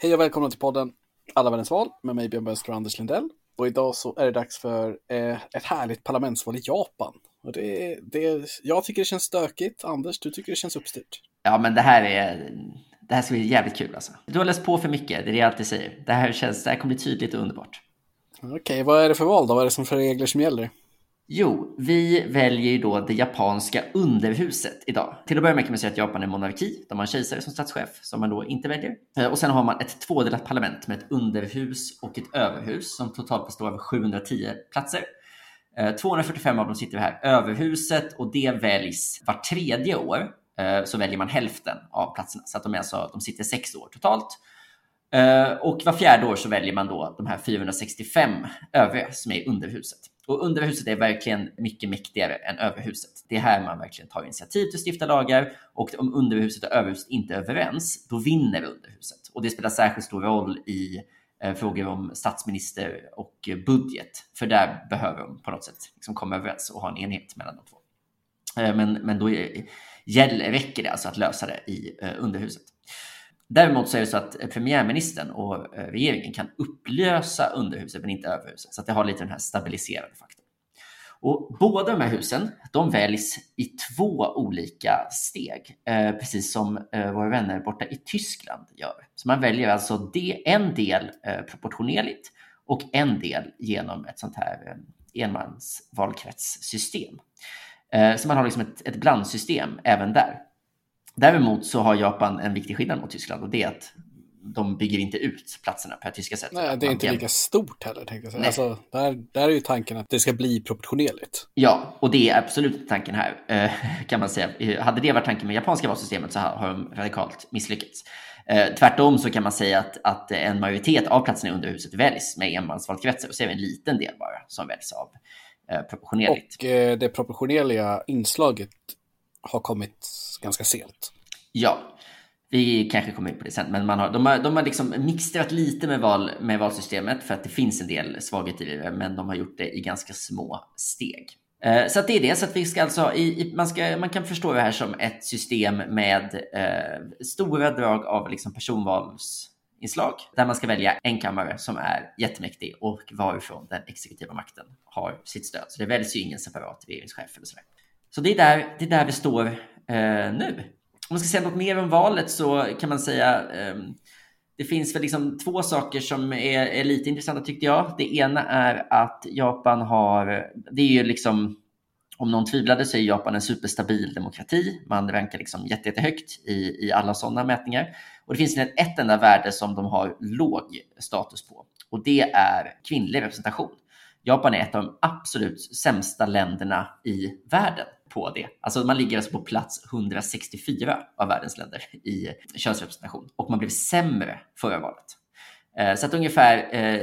Hej och välkomna till podden Alla världens val med mig Björn Bönster och Anders Lindell. Och idag så är det dags för eh, ett härligt parlamentsval i Japan. Och det, det, jag tycker det känns stökigt. Anders, du tycker det känns uppstyrt. Ja, men det här är... Det här ska bli jävligt kul alltså. Du har läst på för mycket, det är det jag alltid säger. Det här, känns, det här kommer bli tydligt och underbart. Okej, okay, vad är det för val då? Vad är det som för regler som gäller? Jo, vi väljer ju då det japanska underhuset idag. Till att börja med kan man säga att Japan är monarki. De har en kejsare som statschef som man då inte väljer. Eh, och sen har man ett tvådelat parlament med ett underhus och ett överhus som totalt består av 710 platser. Eh, 245 av dem sitter här. Överhuset och det väljs var tredje år. Eh, så väljer man hälften av platserna. Så att de, är alltså, de sitter sex år totalt. Och var fjärde år så väljer man då de här 465 övriga som är underhuset. Och underhuset är verkligen mycket mäktigare än överhuset. Det är här man verkligen tar initiativ till att stifta lagar och om underhuset och överhuset inte är överens, då vinner underhuset. Och det spelar särskilt stor roll i eh, frågor om statsminister och budget, för där behöver de på något sätt liksom komma överens och ha en enhet mellan de två. Eh, men, men då är, gäller, räcker det alltså att lösa det i eh, underhuset. Däremot så är det så att premiärministern och eh, regeringen kan upplösa underhuset men inte överhuset. Så att det har lite den här stabiliserande faktorn. Och båda de här husen, de väljs i två olika steg, eh, precis som eh, våra vänner borta i Tyskland gör. Så man väljer alltså de, en del eh, proportionerligt och en del genom ett sånt här eh, enmansvalkretssystem. Eh, så man har liksom ett, ett blandsystem även där. Däremot så har Japan en viktig skillnad mot Tyskland och det är att de bygger inte ut platserna på tyska sätt. Nej, det är inte lika stort heller. Tänkte jag säga. Alltså, där, där är ju tanken att det ska bli proportionerligt. Ja, och det är absolut tanken här, eh, kan man säga. Hade det varit tanken med japanska valsystemet så har de radikalt misslyckats. Eh, tvärtom så kan man säga att, att en majoritet av platserna i underhuset väljs med enmansvalkretsar och så är det en liten del bara som väljs av eh, proportionerligt. Och det proportionerliga inslaget har kommit ganska sent. Ja, vi kanske kommer in på det sen, men man har, de, har, de har liksom mixtrat lite med, val, med valsystemet för att det finns en del svagheter i det, men de har gjort det i ganska små steg. Eh, så det är det, så att vi ska alltså, i, i, man, ska, man kan förstå det här som ett system med eh, stora drag av liksom personvalsinslag där man ska välja en kammare som är jättemäktig och varifrån den exekutiva makten har sitt stöd. Så det väljs ju ingen separat regeringschef eller sådär. Så det är där, det är där vi står eh, nu. Om man ska säga något mer om valet så kan man säga eh, det finns väl liksom två saker som är, är, lite intressanta tyckte jag. Det ena är att Japan har, det är ju liksom, om någon tvivlade så är Japan en superstabil demokrati. Man rankar liksom jätte, jättehögt i, i alla sådana mätningar. Och det finns ett enda värde som de har låg status på och det är kvinnlig representation. Japan är ett av de absolut sämsta länderna i världen på det. Alltså man ligger alltså på plats 164 av världens länder i könsrepresentation och man blev sämre förra valet. Eh, så att ungefär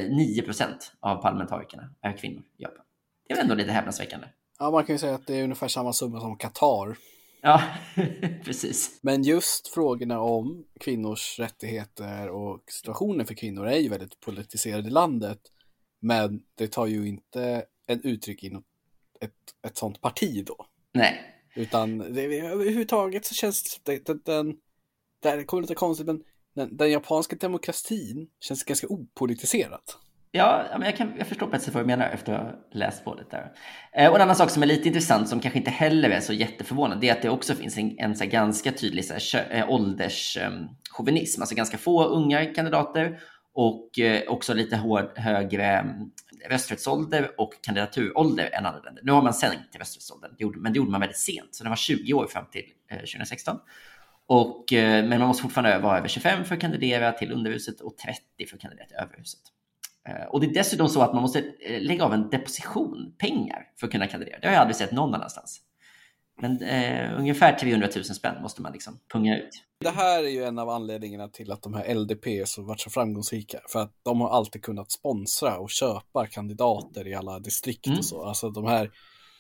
9 eh, procent av parlamentarikerna är kvinnor i Japan. Det är ändå lite häpnadsväckande. Ja, man kan ju säga att det är ungefär samma summa som Qatar. Ja, precis. Men just frågorna om kvinnors rättigheter och situationen för kvinnor är ju väldigt politiserade i landet. Men det tar ju inte en uttryck i något, ett, ett sånt parti då. Nej. Utan det, överhuvudtaget så känns det, den, den, det här kommer lite konstigt, men den, den, japanska demokratin känns ganska opolitiserat. Ja, men jag, kan, jag förstår sätt vad du menar efter att ha läst på det där. Eh, och en annan sak som är lite intressant, som kanske inte heller är så jätteförvånande, det är att det också finns en, en så ganska tydlig så här, äh, ålderschauvinism, alltså ganska få unga kandidater och eh, också lite hård, högre mm, rösträttsålder och kandidaturålder än andra länder. Nu har man sänkt rösträttsåldern, men det gjorde man väldigt sent, så den var 20 år fram till eh, 2016. Och, eh, men man måste fortfarande vara över 25 för att kandidera till underhuset och 30 för att kandidera till överhuset. Eh, och det är dessutom så att man måste lägga av en deposition, pengar, för att kunna kandidera. Det har jag aldrig sett någon annanstans. Men eh, ungefär 300 000 spänn måste man liksom punga ut. Det här är ju en av anledningarna till att de här LDP har varit så framgångsrika. För att de har alltid kunnat sponsra och köpa kandidater i alla distrikt mm. och så. Alltså de här,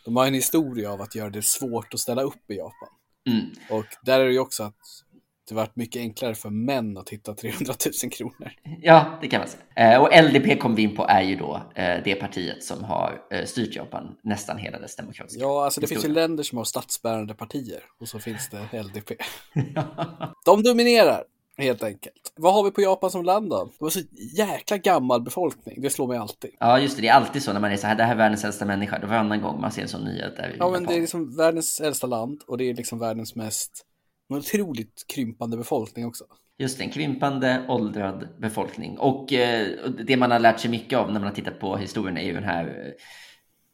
de har en historia av att göra det svårt att ställa upp i Japan. Mm. Och där är det ju också att det varit mycket enklare för män att hitta 300 000 kronor. Ja, det kan man säga. Eh, och LDP kom vi in på är ju då eh, det partiet som har eh, styrt Japan nästan hela dess demokratiska Ja, alltså det historia. finns ju länder som har statsbärande partier och så finns det LDP. De dominerar. Helt enkelt. Vad har vi på Japan som land då? Det var så jäkla gammal befolkning. Det slår mig alltid. Ja, just det. Det är alltid så när man är så här, det här är världens äldsta människa. Det var varannan gång man ser en sån nyhet där Ja, men Japan. det är liksom världens äldsta land och det är liksom världens mest en otroligt krympande befolkning också. Just en krympande åldrad befolkning. Och eh, och det man har lärt sig mycket av när man har tittat på historien är ju den här eh,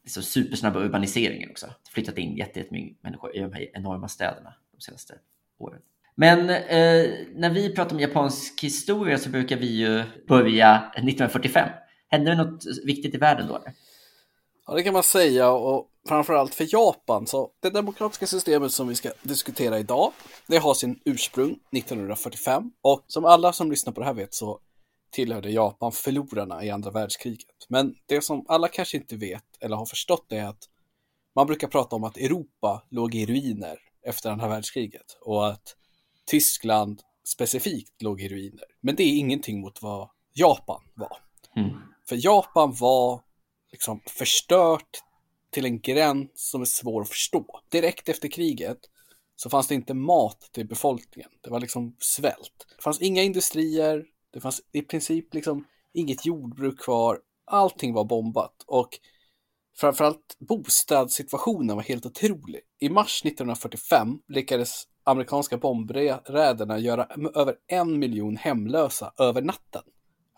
så supersnabba urbaniseringen också. Flyttat in jätte- jättemycket människor i de här enorma städerna de senaste åren. Men eh, när vi pratar om japansk historia så brukar vi ju börja 1945. Hände det något viktigt i världen då? Ja, det kan man säga och framförallt för Japan. Så det demokratiska systemet som vi ska diskutera idag, det har sin ursprung 1945 och som alla som lyssnar på det här vet så tillhörde Japan förlorarna i andra världskriget. Men det som alla kanske inte vet eller har förstått är att man brukar prata om att Europa låg i ruiner efter andra världskriget och att Tyskland specifikt låg i ruiner. Men det är ingenting mot vad Japan var. Mm. För Japan var liksom förstört till en gräns som är svår att förstå. Direkt efter kriget så fanns det inte mat till befolkningen. Det var liksom svält. Det fanns inga industrier, det fanns i princip liksom inget jordbruk kvar. Allting var bombat och framförallt bostadssituationen var helt otrolig. I mars 1945 lyckades amerikanska bombräderna göra över en miljon hemlösa över natten.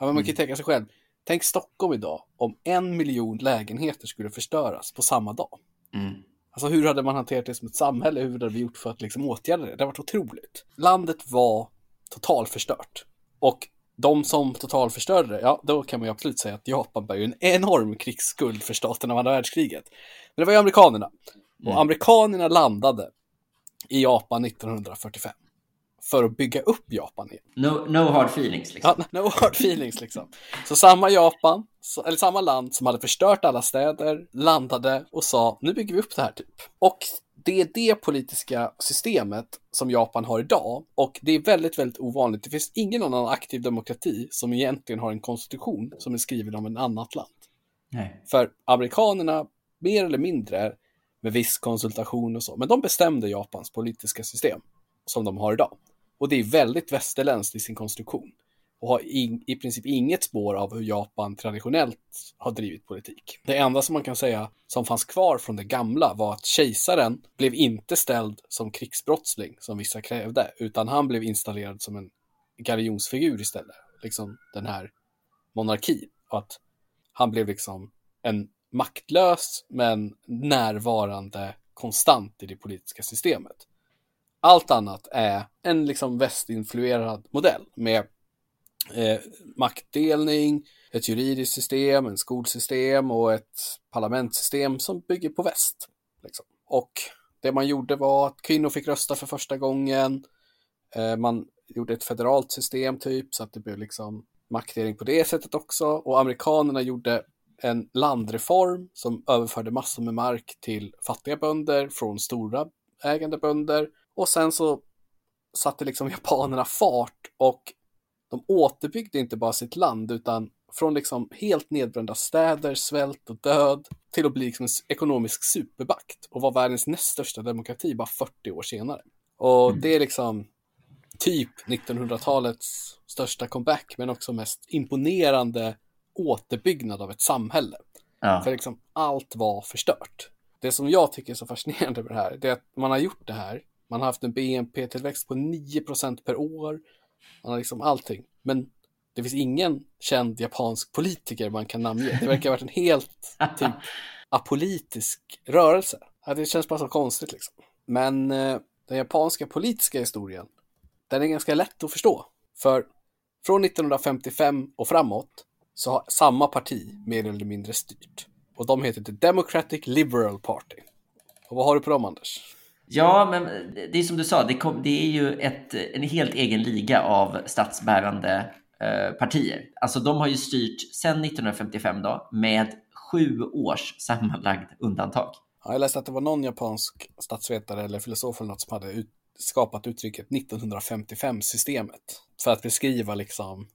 Ja, man kan ju tänka sig själv, tänk Stockholm idag om en miljon lägenheter skulle förstöras på samma dag. Mm. Alltså hur hade man hanterat det som ett samhälle? Hur hade vi gjort för att liksom åtgärda det? Det har varit otroligt. Landet var totalförstört. Och de som totalförstörde det, ja då kan man ju absolut säga att Japan bär ju en enorm krigsskuld för staten av andra världskriget. Men det var ju amerikanerna. Och Mm. amerikanerna landade i Japan 1945. För att bygga upp Japan igen. No, no hard feelings liksom. Ja, no hard feelings liksom. Så samma Japan, eller samma land som hade förstört alla städer, landade och sa nu bygger vi upp det här typ. Och det är det politiska systemet som Japan har idag och det är väldigt, väldigt ovanligt. Det finns ingen annan aktiv demokrati som egentligen har en konstitution som är skriven av en annat land. Nej. För amerikanerna, mer eller mindre, med viss konsultation och så, men de bestämde Japans politiska system som de har idag. Och det är väldigt västerländskt i sin konstruktion och har i, i princip inget spår av hur Japan traditionellt har drivit politik. Det enda som man kan säga som fanns kvar från det gamla var att kejsaren blev inte ställd som krigsbrottsling som vissa krävde, utan han blev installerad som en galjonsfigur istället, liksom den här monarkin. Och att han blev liksom en maktlös men närvarande konstant i det politiska systemet. Allt annat är en liksom västinfluerad modell med eh, maktdelning, ett juridiskt system, en skolsystem och ett parlamentssystem som bygger på väst. Liksom. Och det man gjorde var att kvinnor fick rösta för första gången. Eh, man gjorde ett federalt system typ så att det blev liksom maktdelning på det sättet också. Och amerikanerna gjorde en landreform som överförde massor med mark till fattiga bönder från stora ägande bönder. Och sen så satte liksom japanerna fart och de återbyggde inte bara sitt land utan från liksom helt nedbrända städer, svält och död till att bli liksom en ekonomisk supermakt och vara världens näst största demokrati bara 40 år senare. Och Mm. det är liksom typ 1900-talets största comeback men också mest imponerande återbyggnad av ett samhälle. Ja. För liksom allt var förstört. Det som jag tycker är så fascinerande med det här, det är att man har gjort det här. Man har haft en BNP-tillväxt på 9% per år. Man har liksom allting. Men det finns ingen känd japansk politiker man kan namnge. Det verkar ha varit en helt typ apolitisk rörelse. Det känns bara så konstigt liksom. Men eh, den japanska politiska historien, den är ganska lätt att förstå. För från 1955 och framåt så har samma parti mer eller mindre styrt. Och de heter The Democratic Liberal Party. Och vad har du på dem, Anders? Ja, men det är som du sa, det, kom, det är ju ett, en helt egen liga av statsbärande eh, partier. Alltså de har ju styrt sedan 1955 då med sju års sammanlagd undantag. Ja, jag läste att det var någon japansk statsvetare eller filosof eller något som hade ut, skapat uttrycket 1955-systemet för att beskriva liksom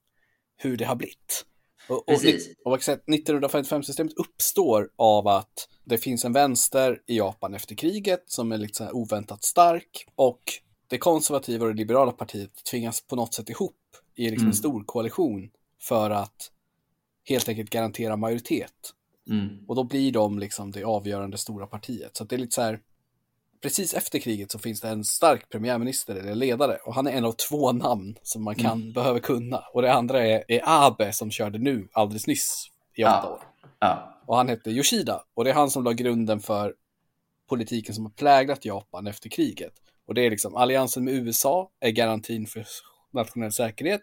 hur det har blivit. Och, och, Precis. och vad sagt, 1955-systemet uppstår av att det finns en vänster i Japan efter kriget som är lite så oväntat stark och det konservativa och det liberala partiet tvingas på något sätt ihop i liksom Mm. en stor koalition för att helt enkelt garantera majoritet. Mm. Och då blir de liksom det avgörande stora partiet. Så det är lite så här, precis efter kriget så finns det en stark premiärminister eller ledare och han är en av två namn som man kan, behöver kunna. Och det andra är, är Abe som körde nu alldeles nyss i åtta Ja. år. Ja. Och han hette Yoshida och det är han som la grunden för politiken som har präglat Japan efter kriget. Och det är liksom alliansen med USA är garantin för nationell säkerhet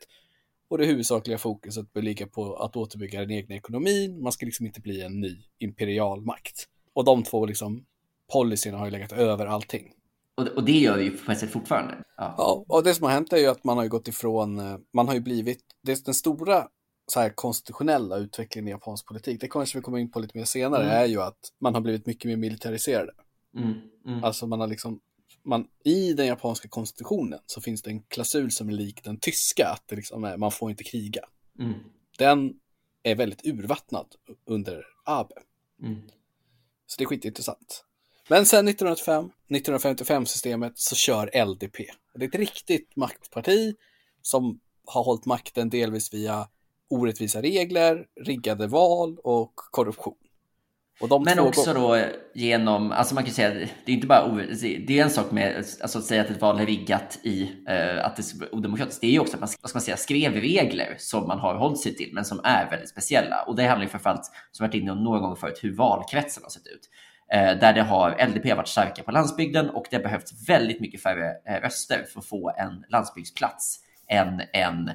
och det huvudsakliga fokuset bör ligga på att återbygga den egna ekonomin. Man ska liksom inte bli en ny imperial makt. Och de två liksom policyerna har ju legat över allting. Och, och det gör vi ju på ett sätt fortfarande. Ja. Ja, och det som har hänt är ju att man har ju gått ifrån, eh, man har ju blivit, det är den stora så här konstitutionella utvecklingen i japansk politik, det kanske vi kommer in på lite mer senare, Mm. är ju att man har blivit mycket mer militariserade. Mm. Mm. Alltså man har liksom, man, i den japanska konstitutionen så finns det en klausul som är lik den tyska, att det liksom är, man får inte kriga. Mm. Den är väldigt urvattnad under Abe. Mm. Så det är skitintressant. Men sen 1905, 1955-systemet så kör LDP. Det är ett riktigt maktparti som har hållit makten delvis via orättvisa regler, riggade val och korruption. Och Men också då genom, alltså man kan säga, det är inte bara, det är en sak med alltså att säga att ett val är riggat i eh, att det vara odemokratiskt. Det är ju också att man, vad ska man säga, skrev regler som man har hållit sig till, men som är väldigt speciella. Och det handlar ju framförallt, som varit inne på några gånger förut, hur valkretsen har sett ut. Eh, där det har, LDP har varit starka på landsbygden och det har behövts väldigt mycket färre eh, röster för att få en landsbygdsplats än en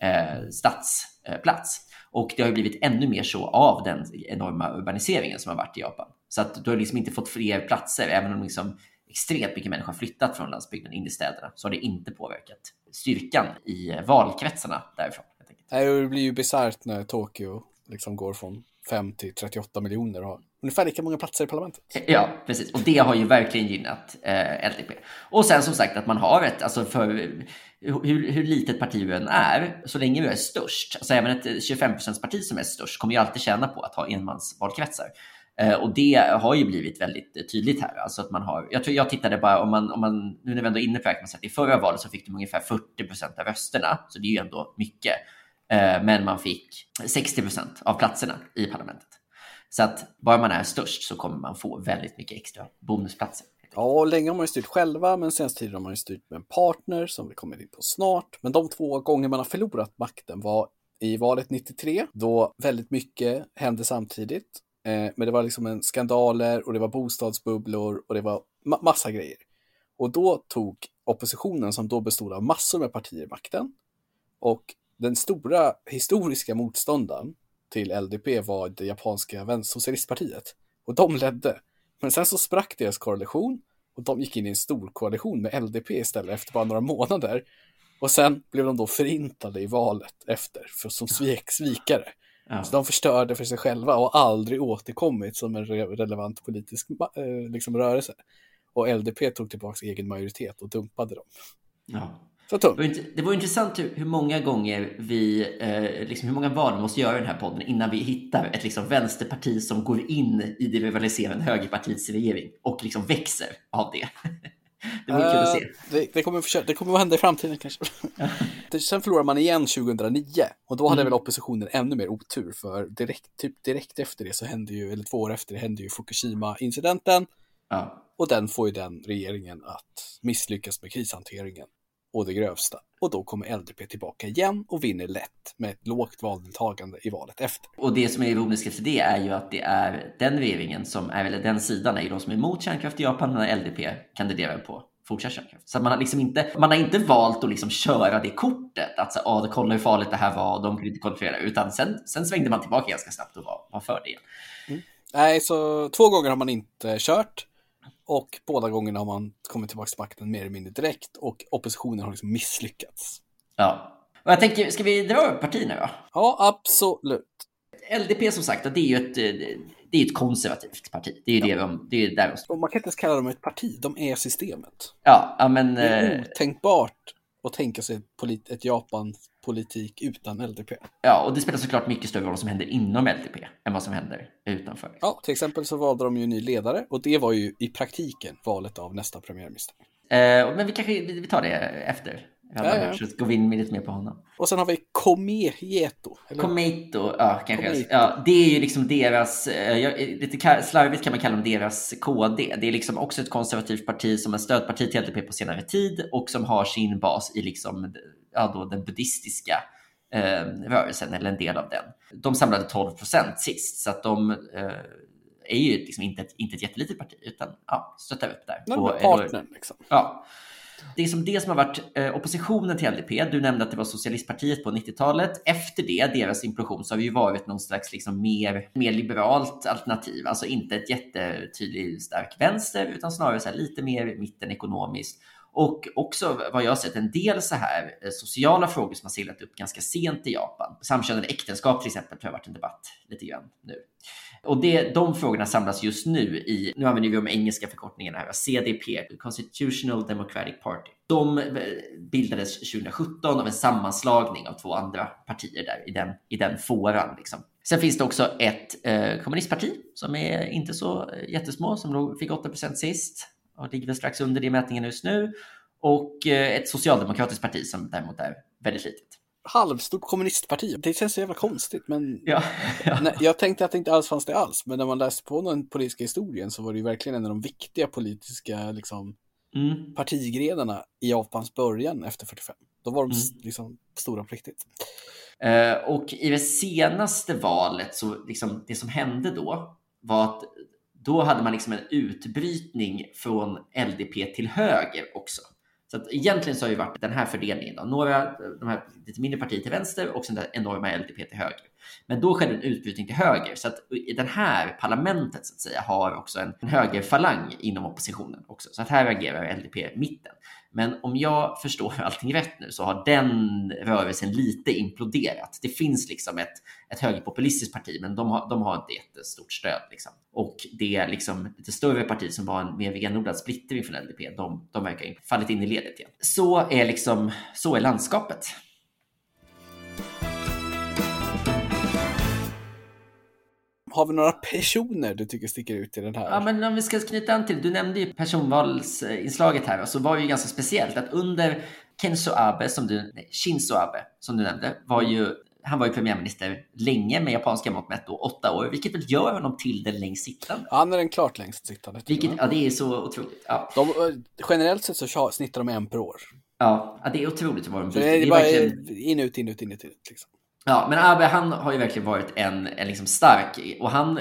eh, stadsplats. Och det har ju blivit ännu mer så av den enorma urbaniseringen som har varit i Japan. Så att du har liksom inte fått fler platser, även om liksom extremt mycket människor har flyttat från landsbygden in i städerna, så har det inte påverkat styrkan i valkretsarna därifrån. Det blir ju bisarrt när Tokyo liksom går från 5 till 38 miljoner och har ungefär lika många platser i parlamentet. Ja, precis. Och det har ju verkligen gynnat eh, LDP. Och sen som sagt att man har ett, alltså för hur, hur litet parti vi än är, så länge vi är störst, alltså även ett 25%-parti som är störst kommer ju alltid tjäna på att ha enmansvalkretsar. Eh, och det har ju blivit väldigt tydligt här. Alltså att man har, jag, tror, jag tittade bara, om man, om man, nu när vi ändå är inne på det, här i förra valet så fick de ungefär 40% av rösterna, så det är ju ändå mycket. Eh, men man fick 60 procent av platserna i parlamentet. Så att bara man är störst så kommer man få väldigt mycket extra bonusplatser. Ja, och länge har man ju styrt själva, men senaste tiden har man ju styrt med en partner som vi kommer in på snart. Men de två gånger man har förlorat makten var i valet 93, då väldigt mycket hände samtidigt. Eh, men det var liksom en skandaler och det var bostadsbubblor och det var ma- massa grejer. Och då tog oppositionen, som då bestod av massor med partier, makten. Och den stora historiska motståndaren till LDP var det japanska socialistpartiet. Och de ledde. Men sen så sprack deras koalition och de gick in i en stor koalition med LDP istället efter bara några månader. Och sen blev de då förintade i valet efter, för som svek, svikare. Ja. Så de förstörde för sig själva och aldrig återkommit som en re relevant politisk eh, liksom, rörelse. Och LDP tog tillbaka egen majoritet och dumpade dem. Ja. Så Det tungt. det var intressant hur, hur många gånger vi, eh, liksom hur många val vi måste göra i den här podden innan vi hittar ett liksom vänsterparti som går in i det rivaliserande högerpartiets regering och liksom växer av det. det vore kul att se. Eh, det, det, kommer det kommer att hända i framtiden kanske. Sen förlorar man igen 2009 och då hade Mm. väl oppositionen ännu mer otur för direkt, typ direkt efter det så hände ju, eller två år efter det hände ju Fukushima-incidenten Ja. och den får ju den regeringen att misslyckas med krishanteringen och det grövsta. Och då kommer LDP tillbaka igen och vinner lätt med ett lågt valdeltagande i valet efter. Och det som är ironiskt efter det är ju att det är den regeringen som är, eller den sidan är ju de som är emot kärnkraft i Japan när LDP kandiderar på fortsatt kärnkraft. Så att man har liksom inte, man har inte valt att liksom köra det kortet, att så, ah, kolla hur farligt det här var de kunde inte kontrollera, utan sen, sen svängde man tillbaka ganska snabbt och var, var för det igen. Nej, så två gånger har man inte kört och båda gångerna har man kommit tillbaka till makten mer eller mindre direkt och oppositionen har liksom misslyckats. Ja. Och jag tänker, ska vi dra upp partierna då? Ja, absolut. LDP som sagt, det är ju ett, det är ett konservativt parti. Det är ju det de, det är där de man kan inte ens kalla dem ett parti, de är systemet. Ja, ja men... Det är eh, otänkbart att tänka sig ett, polit- Japan-politik utan LDP. Ja, och det spelar såklart mycket större roll vad som händer inom LDP än vad som händer utanför. Ja, till exempel så valde de ju ny ledare och det var ju i praktiken valet av nästa premiärminister. Eh, men vi kanske vi tar det efter. Ja, ja. Så går vi in lite mer på honom. Och sen har vi Komejeto. Komeito, ja kanske. Komeito. Ja, det är ju liksom deras, eh, lite slarvigt kan man kalla dem deras KD. Det är liksom också ett konservativt parti som är stödparti till LDP på senare tid och som har sin bas i liksom, ja, då den buddhistiska eh, rörelsen eller en del av den. De samlade 12 procent sist så att de eh, är ju liksom inte ett, inte ett jättelitet parti utan ja, stöttar upp där. Nej, och, partnern liksom. Ja. Det är som det som har varit eh, oppositionen till LDP. Du nämnde att det var socialistpartiet på 90-talet. Efter det, deras implosion, så har vi ju varit någon slags liksom mer, mer liberalt alternativ. Alltså inte ett jättetydligt stark vänster, utan snarare så lite mer mitten ekonomiskt. Och också vad jag har sett en del så här eh, sociala frågor som har seglat upp ganska sent i Japan. Samkönade äktenskap till exempel tror jag har varit en debatt lite grann nu. Och det, de frågorna samlas just nu i, nu använder vi de engelska förkortningarna här, CDP, Constitutional Democratic Party. De eh, bildades 2017 av en sammanslagning av två andra partier där i den, i den fåran. Liksom. Sen finns det också ett eh, kommunistparti som är inte så eh, jättesmå, som fick 8% sist ligger väl strax under det mätningen just nu. Och eh, ett socialdemokratiskt parti som däremot är väldigt litet halvstort kommunistparti. Det känns så jävla konstigt, men ja, ja. Nej, jag tänkte att det inte alls fanns det alls. Men när man läste på den politiska historien så var det ju verkligen en av de viktiga politiska liksom, mm. partigrenarna i Japans början efter 45. Då var de mm. liksom stora på riktigt. Uh, och i det senaste valet, så liksom, det som hände då var att då hade man liksom en utbrytning från LDP till höger också. Så att egentligen så har ju varit den här fördelningen. Då. Några, de här lite mindre partier till vänster och sen det enorma LDP till höger. Men då skedde en utbrytning till höger så att i den här parlamentet så att säga har också en, en högerfalang inom oppositionen också. Så att här agerar LDP mitten. Men om jag förstår allting rätt nu så har den rörelsen lite imploderat. Det finns liksom ett, ett högerpopulistiskt parti, men de har, de har inte jättestort stöd. Liksom. Och det liksom, lite större parti som var en mer renodlad splittring från LDP, de, de verkar ha fallit in i ledet igen. Så är, liksom, så är landskapet. Har vi några personer du tycker sticker ut i den här? Ja, men om vi ska knyta an till, du nämnde ju personvalsinslaget här, så var det ju ganska speciellt att under Kenzo Abe, som du, nej, Shinzo Abe, som du nämnde, var ju han var ju premiärminister länge med japanska mått mätt då, åtta år, vilket väl gör honom till den längst sittande. Han är den klart längst sittande. Vilket, ja, det är så otroligt. Ja. De, generellt sett så snittar de en per år. Ja, det är otroligt vad de byter. Det är, bara verkligen... in, ut, in, ut, in, ut. Liksom. Ja, men Abe han har ju verkligen varit en, en liksom stark och han,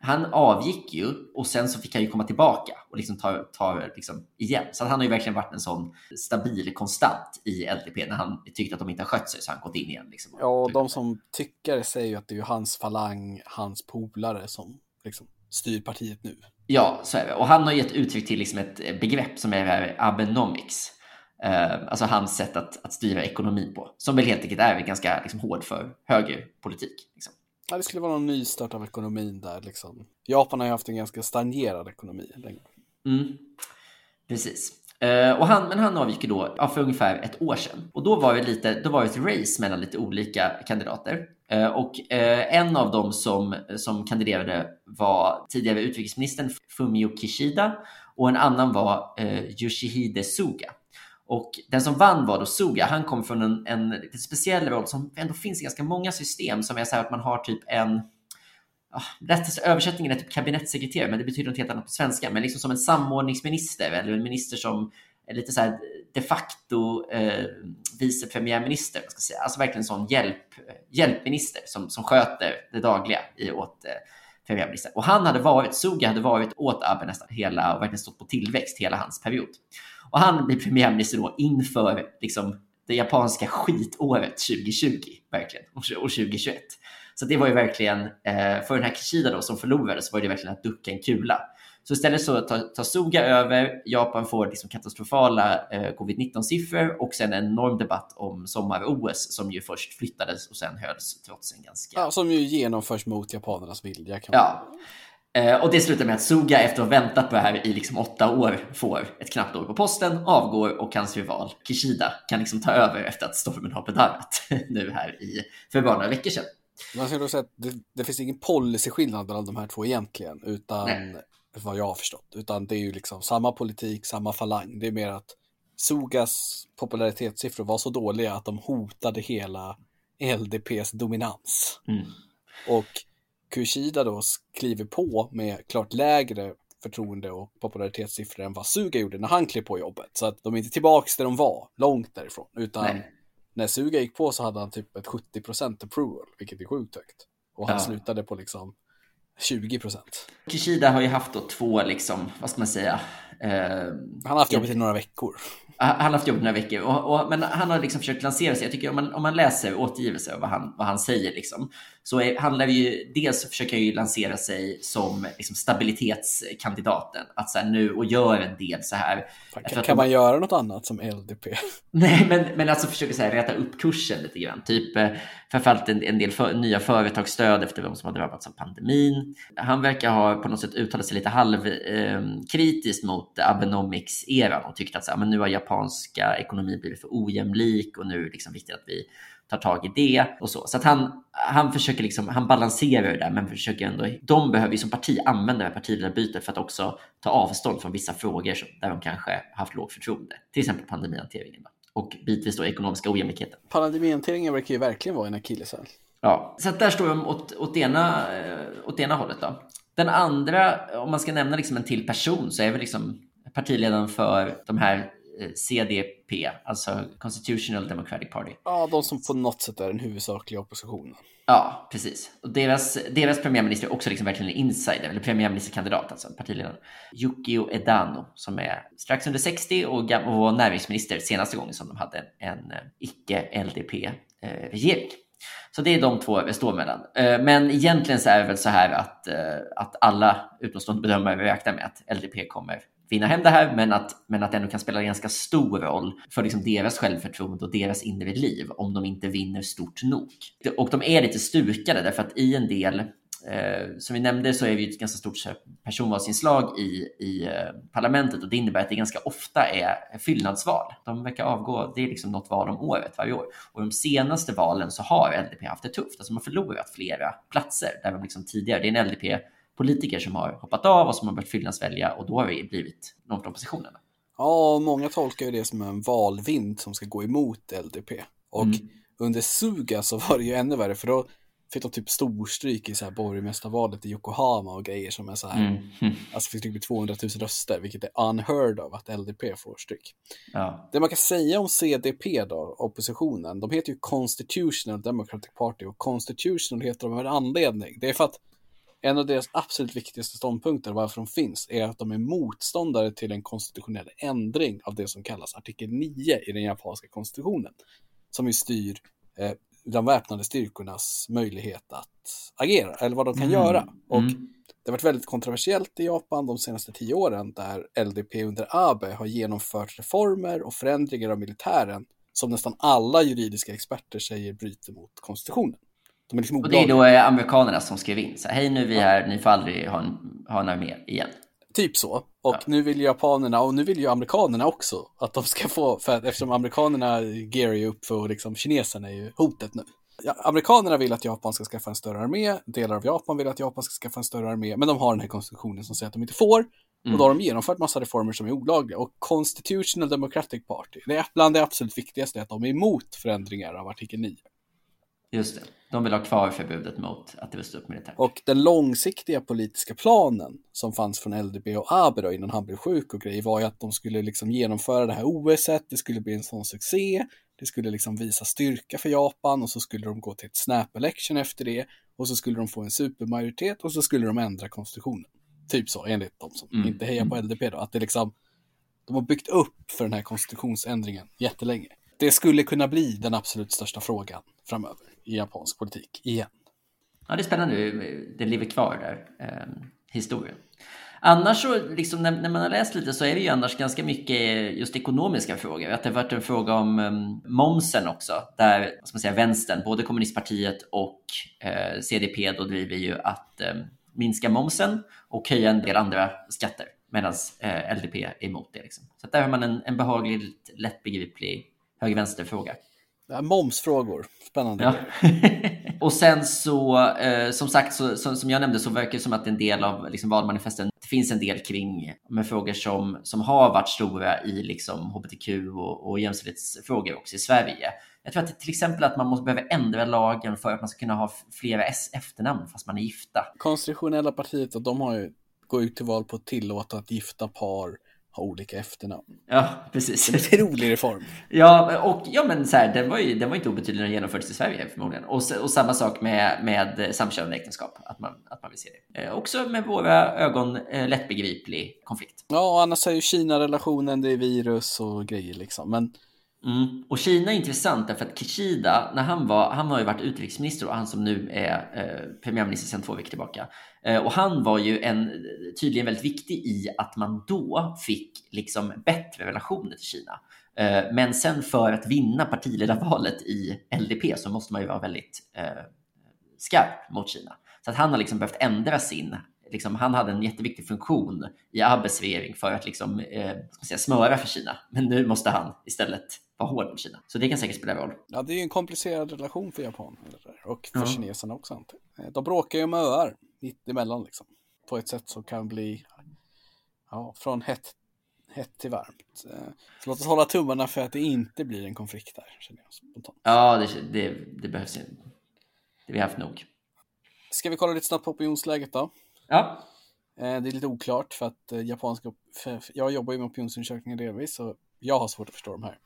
han avgick ju och sen så fick han ju komma tillbaka och liksom ta, ta liksom igen. Så han har ju verkligen varit en sån stabil konstant i LDP. När han tyckte att de inte har skött sig så han gått in igen. Liksom. Ja, och de som tycker säger ju att det är hans falang, hans polare som liksom styr partiet nu. Ja, så är det. Och han har gett uttryck till liksom ett begrepp som är Abenomics Eh, alltså hans sätt att, att styra ekonomi på, som väl helt enkelt är ganska liksom, hård för högerpolitik. Liksom. Ja, det skulle vara någon nystart av ekonomin där. Liksom. Japan har ju haft en ganska stagnerad ekonomi länge. Mm. Precis. Uh, och han, men han avgick då ja, för ungefär ett år sedan. Och då var det, lite, då var det ett race mellan lite olika kandidater. Uh, och uh, en av dem som, som kandiderade var tidigare utrikesministern Fumio Kishida och en annan var Yoshihide Suga. Och den som vann var då Suga. Han kom från en, en lite speciell roll som ändå finns i ganska många system som är så här att man har typ en Rätt översättningen är typ kabinettssekreterare, men det betyder något helt annat på svenska. Men liksom som en samordningsminister eller en minister som är lite så här de facto eh, vice premiärminister. Ska säga. Alltså verkligen en sån hjälp, hjälpminister som, som sköter det dagliga i, åt eh, premiärministern. Och han hade varit, Suga hade varit åt Abe nästan hela och verkligen stått på tillväxt hela hans period. Och han blir premiärminister då inför liksom, det japanska skitåret 2020, verkligen, och 2021. Så det var ju verkligen, eh, för den här Kishida då som förlorade så var det verkligen att ducka en kula. Så istället så tar, tar Suga över, Japan får liksom katastrofala eh, covid-19-siffror och sen en enorm debatt om sommar-OS som ju först flyttades och sen hölls trots en ganska... Ja, som ju genomförs mot japanernas vilja. Kan man... Ja, och det slutar med att Suga efter att ha väntat på det här i liksom åtta år får ett knappt år på posten, avgår och hans rival Kishida kan liksom ta över efter att stormen har bedarrat nu här i, för bara några veckor sedan. Man ska då säga att det, det finns ingen policyskillnad mellan de här två egentligen, utan vad jag har förstått. Utan det är ju liksom samma politik, samma falang. Det är mer att Sugas popularitetssiffror var så dåliga att de hotade hela LDPs dominans. Mm. Och Kushida då kliver på med klart lägre förtroende och popularitetssiffror än vad Suga gjorde när han klev på jobbet. Så att de är inte tillbaks där de var, långt därifrån. Utan Nej. när Suga gick på så hade han typ ett 70% approval, vilket är sjukt högt. Och han Ja. slutade på liksom 20%. Kishida har ju haft då två, liksom, vad ska man säga, Han har haft jobbet i några veckor. Han har haft jobb några veckor, och, och, men han har liksom försökt lansera sig. Jag tycker om man, om man läser återgivelser av vad han, vad han säger, liksom, så är, handlar det ju, dels så försöker han ju lansera sig som liksom, stabilitetskandidaten. Att så här, nu, och gör en del så här. Kan, kan de- man göra något annat som LDP? Nej, men, men alltså försöker så här, räta upp kursen lite grann. Typ eh, framförallt en, en del för, nya företagsstöd efter de som har drabbats av pandemin. Han verkar ha på något sätt uttalat sig lite halvkritiskt eh, mot Abenomics-eran och tyckt att så här, men nu har japanska ekonomi blivit för ojämlik och nu är det liksom viktigt att vi tar tag i det och så. Så att han, han försöker liksom, han balanserar det där men försöker ändå, de behöver ju som parti använda det här partiledarbytet för att också ta avstånd från vissa frågor som, där de kanske haft lågt förtroende. Till exempel pandemihanteringen och bitvis då ekonomiska ojämlikheten. Pandemihanteringen verkar ju verkligen vara en akilleshäl. Ja, så att där står de åt, åt, ena, eh, åt ena hållet då. Den andra, om man ska nämna liksom en till person, så är väl liksom partiledaren för de här eh, CDP, alltså Constitutional Democratic Party. Ja, de som på något sätt är den huvudsakliga oppositionen. Ja, precis. Och deras, deras premiärminister är också liksom verkligen en insider, eller premiärministerkandidat, alltså partiledaren. Yukio Edano, som är strax under 60 och, och var näringsminister senaste gången som de hade en eh, icke-LDP-regering. Så det är de två det står mellan. Eh, Men egentligen så är det väl så här att, eh, att alla utomstående bedömare räknar med att LDP kommer vinna hem det här, men att, men att det ändå kan spela en ganska stor roll för liksom deras självförtroende och deras inre liv om de inte vinner stort nog. Och de är lite stukade därför att i en del Eh, som vi nämnde så är det ett ganska stort personvalsinslag i, i eh, parlamentet och det innebär att det ganska ofta är fyllnadsval. De verkar avgå, det är liksom något val om året varje år. Och de senaste valen så har LDP haft det tufft. Alltså de har förlorat flera platser där de liksom tidigare, det är en LDP LDP-politiker som har hoppat av och som har börjat fyllnadsvälja och då har det blivit någon från oppositionen. Ja, många tolkar ju det som en valvind som ska gå emot LDP. Och Mm. under Suga så var det ju ännu värre, för då fick de typ storstryk i så här borgmästarvalet i Yokohama och grejer som är så här, Mm. alltså fick typ 200 000 röster, vilket är unheard of att LDP får stryk. Ja. Det man kan säga om CDP då, oppositionen, de heter ju Constitutional Democratic Party och Constitutional heter de av en anledning. Det är för att en av deras absolut viktigaste ståndpunkter varför de finns är att de är motståndare till en konstitutionell ändring av det som kallas artikel 9 i den japanska konstitutionen. Som ju styr eh, de väpnade styrkornas möjlighet att agera, eller vad de kan Mm. göra. Och Mm. det har varit väldigt kontroversiellt i Japan de senaste tio åren där LDP under Abe har genomfört reformer och förändringar av militären som nästan alla juridiska experter säger bryter mot konstitutionen. De är liksom Och det är då amerikanerna som skrev in så här, hej nu är vi här, ni får aldrig ha en, ha en armé igen. Typ så. Och Ja. nu vill japanerna och nu vill ju amerikanerna också att de ska få, för att eftersom amerikanerna gear ju upp för liksom kineserna är ju hotet nu. Ja, amerikanerna vill att Japan ska skaffa en större armé, delar av Japan vill att Japan ska skaffa en större armé, men de har den här konstitutionen som säger att de inte får. Mm. Och då har de genomfört massa reformer som är olagliga. Och Constitutional Democratic Party, det är bland det absolut viktigaste att de är emot förändringar av artikel 9. Just det. De vill ha kvar förbudet mot att det upp militär. Och den långsiktiga politiska planen som fanns från LDP och Abe då, innan han blev sjuk och grejer var ju att de skulle liksom genomföra det här OSet, det skulle bli en sån succé, det skulle liksom visa styrka för Japan och så skulle de gå till ett snap election efter det och så skulle de få en supermajoritet och så skulle de ändra konstitutionen. Typ så, enligt de som Mm. inte hejar på LDP då, att det liksom de har byggt upp för den här konstitutionsändringen jättelänge. Det skulle kunna bli den absolut största frågan framöver i japansk politik igen. Ja, det är spännande. Det lever kvar där, eh, historien. Annars så, liksom, när, när man har läst lite så är det ju annars ganska mycket just ekonomiska frågor. Att det har varit en fråga om um, momsen också, där vad ska man säga, vänstern, både kommunistpartiet och eh, CDP då driver ju att eh, minska momsen och höja en del andra skatter, medan eh, LDP är emot det. Liksom. Så där har man en, en behagligt lättbegriplig höger-vänster-fråga. Ja, momsfrågor, spännande. Ja. och sen så, eh, som sagt, så, så, som jag nämnde så verkar det som att en del av liksom, valmanifesten det finns en del kring med frågor som, som har varit stora i liksom hbtq och, och jämställdhetsfrågor också i Sverige. Jag tror att till exempel att man måste behöva ändra lagen för att man ska kunna ha flera S efternamn fast man är gifta. Konstitutionella partiet, de har ju gått ut till val på att tillåta att gifta par ha olika efternamn. Ja, precis. Det är en rolig reform. ja, och ja, men så här, den var ju den var inte obetydlig när den genomfördes i Sverige förmodligen. Och, och samma sak med, med samkönade äktenskap, att man, att man vill se det. Eh, också med våra ögon eh, lättbegriplig konflikt. Ja, och annars är ju Kina-relationen, det är virus och grejer liksom. Men Mm. Och Kina är intressant därför att Kishida, när han var, han har ju varit utrikesminister och han som nu är eh, premiärminister sedan två veckor tillbaka. Eh, och han var ju en, tydligen väldigt viktig i att man då fick liksom bättre relationer till Kina. Eh, men sen för att vinna partiledarvalet i LDP så måste man ju vara väldigt eh, skarp mot Kina. Så att han har liksom behövt ändra sin Liksom, han hade en jätteviktig funktion i Abbes regering för att liksom, eh, säga, smöra för Kina. Men nu måste han istället vara hård mot Kina. Så det kan säkert spela roll. Ja, det är ju en komplicerad relation för Japan och för ja. kineserna också. De bråkar ju med öar mitt emellan liksom. På ett sätt som kan bli ja, från hett, hett till varmt. Eh, så låt oss hålla tummarna för att det inte blir en konflikt där. Känner jag spontant. Ja, det, det, det behövs inte. Det vi haft nog. Ska vi kolla lite snabbt på opinionsläget då? Ja. Eh, det är lite oklart för att eh, japanska, för jag jobbar ju med opinionsundersökningar delvis så jag har svårt att förstå de här.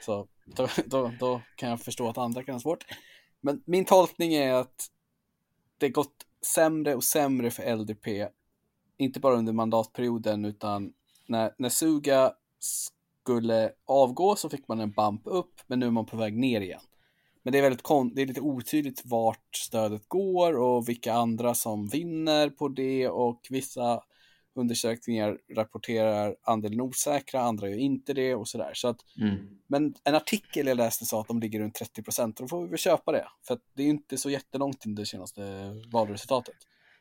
Så då, då, då, kan jag förstå att andra kan ha svårt. Men min tolkning är att det gått sämre och sämre för LDP, inte bara under mandatperioden utan när, när Suga skulle avgå så fick man en bump upp, men nu är man på väg ner igen. Men det är väldigt kon det är lite otydligt vart stödet går och vilka andra som vinner på det och vissa undersökningar rapporterar andelen osäkra, andra gör inte det och sådär. Så att, mm. Men en artikel jag läste sa att de ligger runt 30 procent och då får vi väl köpa det. För det är inte så jättelångt till det senaste valresultatet.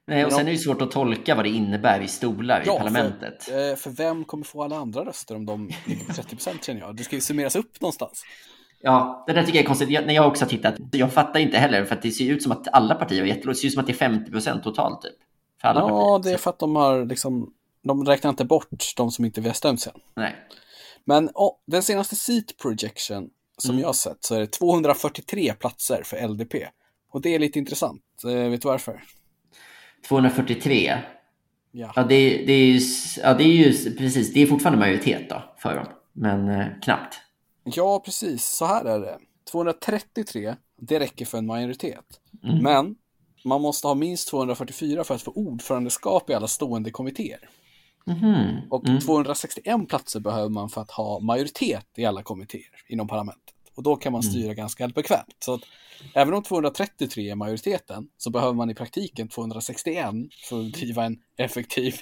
Nej, och sen är det svårt att tolka vad det innebär i stolar ja, i parlamentet. För, eh, för vem kommer få alla andra röster om de ligger på 30 procent känner jag? Det ska ju summeras upp någonstans. Ja, det där tycker jag är konstigt. Jag, när jag också har tittat, jag fattar inte heller för att det ser ut som att alla partier har jättelågt. Det ser ut som att det är 50 procent totalt typ. För alla ja, partier. det är för att de har liksom, de räknar inte bort de som inte vi har stämt sen. Nej. Men oh, den senaste seat projection som mm. jag har sett så är det 243 platser för LDP. Och det är lite intressant. Eh, vet du varför? 243? Ja. Ja, det, det, är ju, ja, det är ju precis, det är fortfarande majoritet då för dem, men eh, knappt. Ja, precis. Så här är det. 233, det räcker för en majoritet. Mm. Men man måste ha minst 244 för att få ordförandeskap i alla stående kommittéer. Mm. Och mm. 261 platser behöver man för att ha majoritet i alla kommittéer inom parlamentet. Och då kan man styra mm. ganska bekvämt. Så att även om 233 är majoriteten så behöver man i praktiken 261 för att driva en effektiv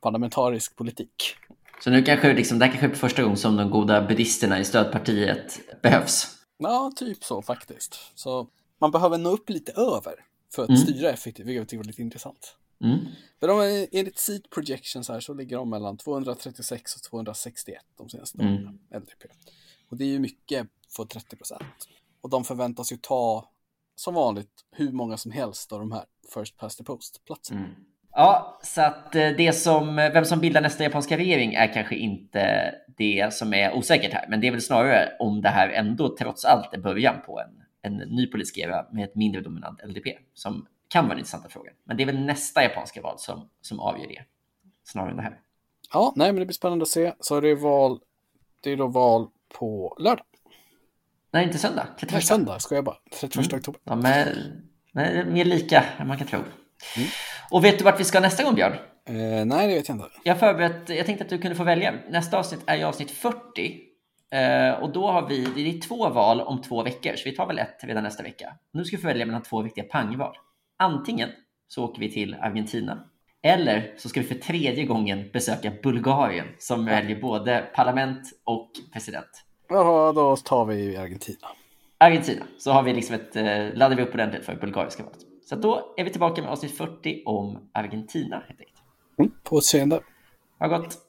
parlamentarisk politik. Så nu kanske liksom, det här kanske är första gången som de goda buddhisterna i stödpartiet behövs. Ja, typ så faktiskt. Så man behöver nå upp lite över för att mm. styra effektivt, vilket jag tycker var lite intressant. Mm. De, enligt seat projections här så ligger de mellan 236 och 261 de senaste mm. åren, LDP. Och det är ju mycket för 30 procent. Och de förväntas ju ta, som vanligt, hur många som helst av de här first past the post-platserna. Mm. Ja, så att eh, det som, vem som bildar nästa japanska regering är kanske inte det som är osäkert här, men det är väl snarare om det här ändå trots allt är början på en, en ny politisk era med ett mindre dominant LDP som kan vara en intressanta fråga. Men det är väl nästa japanska val som, som avgör det, snarare än det här. Ja, nej, men det blir spännande att se. Så det är val, det är då val på lördag. Nej, inte söndag. 31. Nej, söndag ska jag bara. 31 mm. oktober. Ja, men, men mer lika än man kan tro. Mm. Och vet du vart vi ska nästa gång, Björn? Eh, nej, det vet jag inte. Jag, förberett, jag tänkte att du kunde få välja. Nästa avsnitt är ju avsnitt 40. Eh, och då har vi, det är två val om två veckor, så vi tar väl ett redan nästa vecka. Nu ska vi få välja mellan två viktiga pangval. Antingen så åker vi till Argentina, eller så ska vi för tredje gången besöka Bulgarien som väljer både parlament och president. Ja, då tar vi Argentina. Argentina, så har vi liksom ett, eh, laddar vi upp ordentligt för bulgariska valet. Så då är vi tillbaka med avsnitt 40 om Argentina helt enkelt. Mm, på återseende. Ha gott.